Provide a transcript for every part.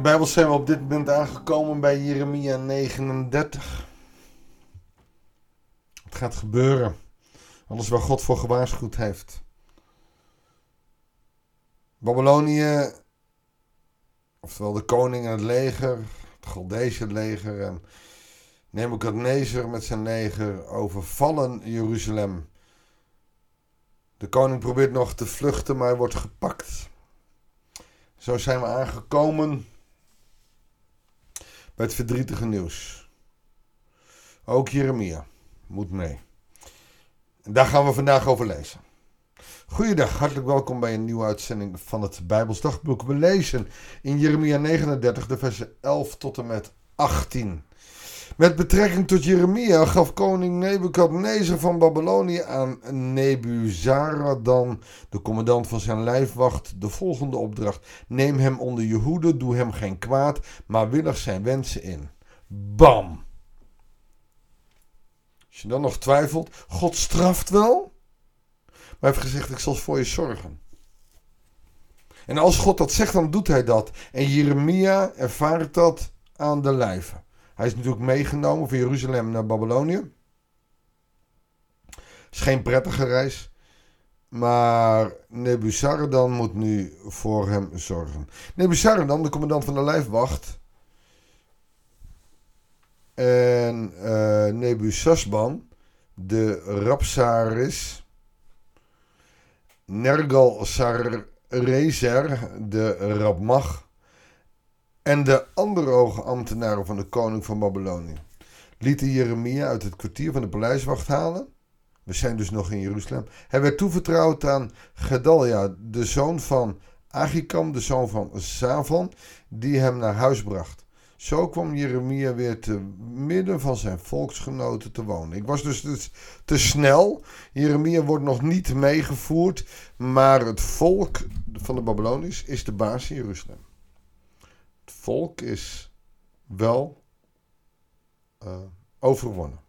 de Bijbel zijn we op dit moment aangekomen bij Jeremia 39. Het gaat gebeuren. Alles waar God voor gewaarschuwd heeft. Babylonië, oftewel de koning en het leger, het Goldese leger en Nebuchadnezzar met zijn leger overvallen Jeruzalem. De koning probeert nog te vluchten, maar hij wordt gepakt. Zo zijn we aangekomen het verdrietige nieuws. Ook Jeremia moet mee. En daar gaan we vandaag over lezen. Goeiedag, hartelijk welkom bij een nieuwe uitzending van het Bijbels Dagboek. We lezen in Jeremia 39 de versen 11 tot en met 18. Met betrekking tot Jeremia gaf koning Nebukadnezar van Babylonië aan Nebuzaradan, de commandant van zijn lijfwacht, de volgende opdracht. Neem hem onder je hoede, doe hem geen kwaad, maar willig zijn wensen in. Bam! Als je dan nog twijfelt, God straft wel, maar hij heeft gezegd, ik zal voor je zorgen. En als God dat zegt, dan doet hij dat. En Jeremia ervaart dat aan de lijve. Hij is natuurlijk meegenomen van Jeruzalem naar Babylonië. Is geen prettige reis. Maar Nebuzaradan moet nu voor hem zorgen. Nebuzaradan, de commandant van de lijfwacht. En uh, Nebuzasban, de Rapsaris. Nergal Sarezer, de Rabmach en de andere hoge ambtenaren van de koning van Babylonië lieten Jeremia uit het kwartier van de paleiswacht halen. We zijn dus nog in Jeruzalem. Hij werd toevertrouwd aan Gedalia, de zoon van Agikam, de zoon van Savan, die hem naar huis bracht. Zo kwam Jeremia weer te midden van zijn volksgenoten te wonen. Ik was dus te, te snel. Jeremia wordt nog niet meegevoerd, maar het volk van de Babyloniërs is de baas in Jeruzalem volk is wel uh, overwonnen.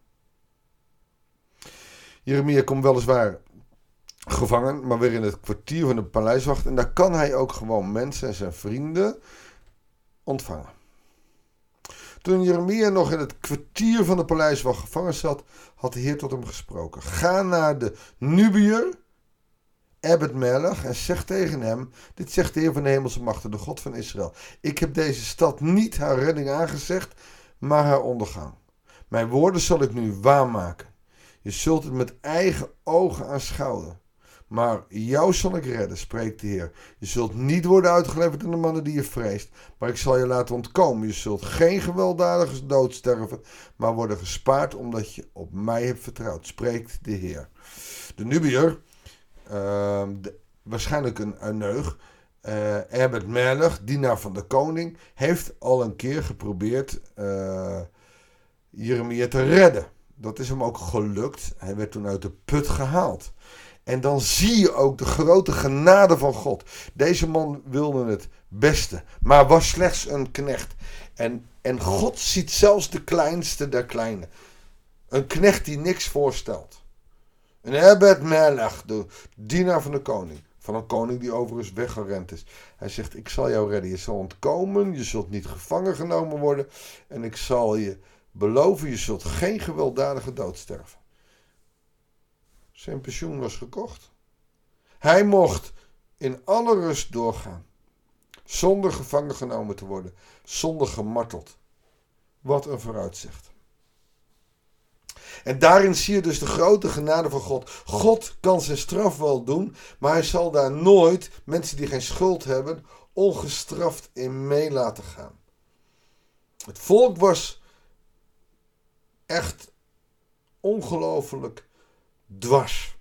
Jeremia komt weliswaar gevangen, maar weer in het kwartier van de paleiswacht. En daar kan hij ook gewoon mensen en zijn vrienden ontvangen. Toen Jeremia nog in het kwartier van de paleiswacht gevangen zat, had de Heer tot hem gesproken. Ga naar de Nubiër Ebed Melech en zegt tegen hem: Dit zegt de Heer van de Hemelse Machten, de God van Israël. Ik heb deze stad niet haar redding aangezegd, maar haar ondergang. Mijn woorden zal ik nu waarmaken. Je zult het met eigen ogen aanschouwen. Maar jou zal ik redden, spreekt de Heer. Je zult niet worden uitgeleverd aan de mannen die je vreest, maar ik zal je laten ontkomen. Je zult geen gewelddadige dood sterven, maar worden gespaard omdat je op mij hebt vertrouwd, spreekt de Heer. De Nubiër Ehm, waarschijnlijk een, een neug. Uh, Herbert Merlich, dienaar van de koning, heeft al een keer geprobeerd uh, Jeremia te redden. Dat is hem ook gelukt. Hij werd toen uit de put gehaald. En dan zie je ook de grote genade van God. Deze man wilde het beste, maar was slechts een knecht. En, en God ziet zelfs de kleinste der kleine. Een knecht die niks voorstelt. En Herbert Melech, de dienaar van de koning. Van een koning die overigens weggerend is. Hij zegt, ik zal jou redden. Je zal ontkomen, je zult niet gevangen genomen worden. En ik zal je beloven, je zult geen gewelddadige dood sterven. Zijn pensioen was gekocht. Hij mocht in alle rust doorgaan. Zonder gevangen genomen te worden. Zonder gemarteld. Wat een vooruitzicht. En daarin zie je dus de grote genade van God. God kan zijn straf wel doen, maar hij zal daar nooit mensen die geen schuld hebben ongestraft in mee laten gaan. Het volk was echt ongelooflijk dwars.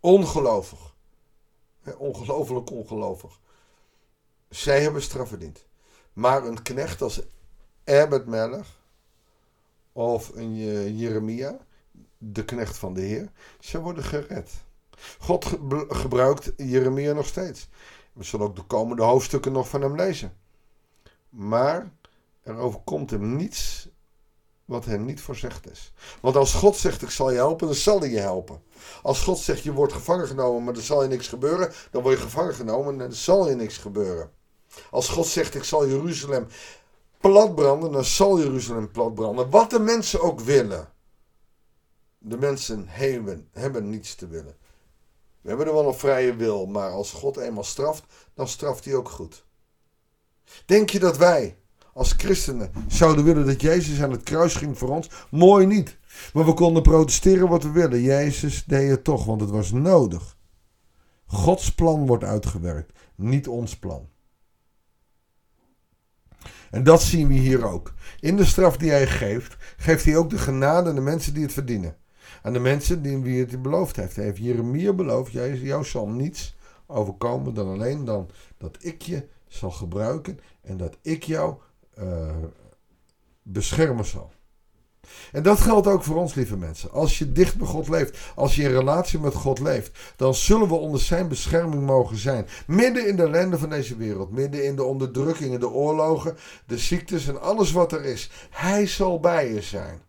Ongelovig. Ongelooflijk ongelovig. Zij hebben straf verdiend. Maar een knecht als Herbert Melch of Jeremia, de knecht van de Heer, ze worden gered. God gebruikt Jeremia nog steeds. We zullen ook de komende hoofdstukken nog van hem lezen. Maar er overkomt hem niets wat hem niet voorzegd is. Want als God zegt ik zal je helpen, dan zal hij je helpen. Als God zegt je wordt gevangen genomen, maar er zal je niks gebeuren, dan word je gevangen genomen en dan zal je niks gebeuren. Als God zegt: Ik zal Jeruzalem platbranden, dan zal Jeruzalem platbranden. Wat de mensen ook willen. De mensen hebben, hebben niets te willen. We hebben er wel een vrije wil, maar als God eenmaal straft, dan straft hij ook goed. Denk je dat wij als christenen zouden willen dat Jezus aan het kruis ging voor ons? Mooi niet. Maar we konden protesteren wat we willen. Jezus deed het toch, want het was nodig. Gods plan wordt uitgewerkt, niet ons plan. En dat zien we hier ook. In de straf die hij geeft, geeft hij ook de genade aan de mensen die het verdienen. Aan de mensen die wie het beloofd heeft. Hij heeft Jeremia beloofd, jou zal niets overkomen dan alleen dan dat ik je zal gebruiken en dat ik jou uh, beschermen zal. En dat geldt ook voor ons, lieve mensen. Als je dicht bij God leeft, als je in relatie met God leeft, dan zullen we onder zijn bescherming mogen zijn. Midden in de ellende van deze wereld, midden in de onderdrukkingen, de oorlogen, de ziektes en alles wat er is. Hij zal bij je zijn.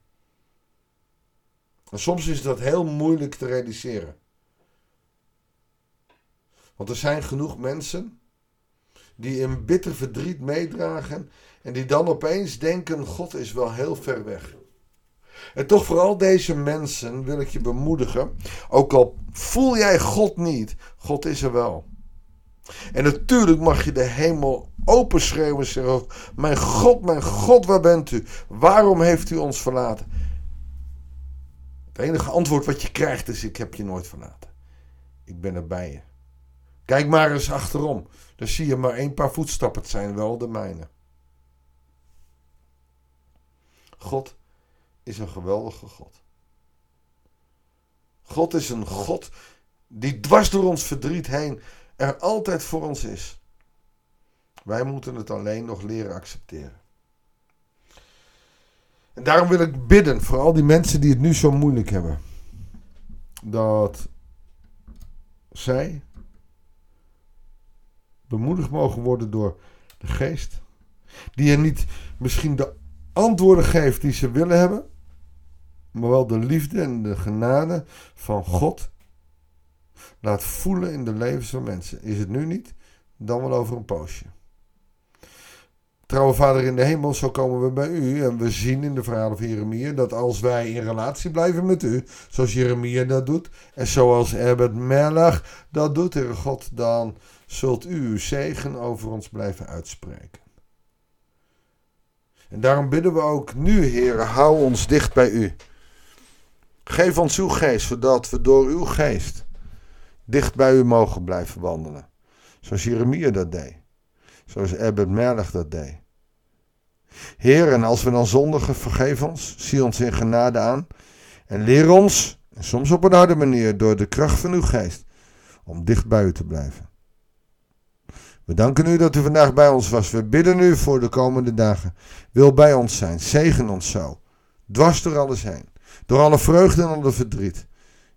En soms is dat heel moeilijk te realiseren. Want er zijn genoeg mensen die een bitter verdriet meedragen en die dan opeens denken: God is wel heel ver weg. En toch vooral deze mensen wil ik je bemoedigen. Ook al voel jij God niet, God is er wel. En natuurlijk mag je de hemel openschreeuwen en zeggen: Mijn God, mijn God, waar bent u? Waarom heeft u ons verlaten? Het enige antwoord wat je krijgt is: Ik heb je nooit verlaten. Ik ben er bij je. Kijk maar eens achterom. Dan zie je maar een paar voetstappen. Het zijn wel de mijne. God is een geweldige God. God is een God die dwars door ons verdriet heen er altijd voor ons is. Wij moeten het alleen nog leren accepteren. En daarom wil ik bidden voor al die mensen die het nu zo moeilijk hebben. Dat zij bemoedigd mogen worden door de geest. Die er niet misschien de antwoorden geeft die ze willen hebben maar wel de liefde en de genade van God laat voelen in de levens van mensen. Is het nu niet, dan wel over een poosje. Trouwe Vader in de hemel, zo komen we bij u. En we zien in de verhalen van Jeremia dat als wij in relatie blijven met u, zoals Jeremia dat doet, en zoals Herbert Melach dat doet, Heer God, dan zult u uw zegen over ons blijven uitspreken. En daarom bidden we ook nu, Heer, hou ons dicht bij u. Geef ons uw geest, zodat we door uw geest dicht bij u mogen blijven wandelen. Zoals Jeremia dat deed. Zoals Ebed Merlig dat deed. Heer, en als we dan zondigen, vergeef ons. Zie ons in genade aan. En leer ons, soms op een harde manier, door de kracht van uw geest, om dicht bij u te blijven. We danken u dat u vandaag bij ons was. We bidden u voor de komende dagen. Wil bij ons zijn. Zegen ons zo. Dwars door alles heen. Door alle vreugde en alle verdriet.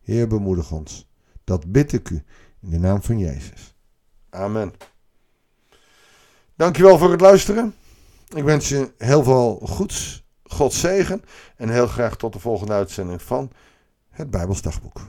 Heer, bemoedig ons. Dat bid ik u in de naam van Jezus. Amen. Dankjewel voor het luisteren. Ik wens je heel veel goeds, God zegen en heel graag tot de volgende uitzending van het Bijbelsdagboek.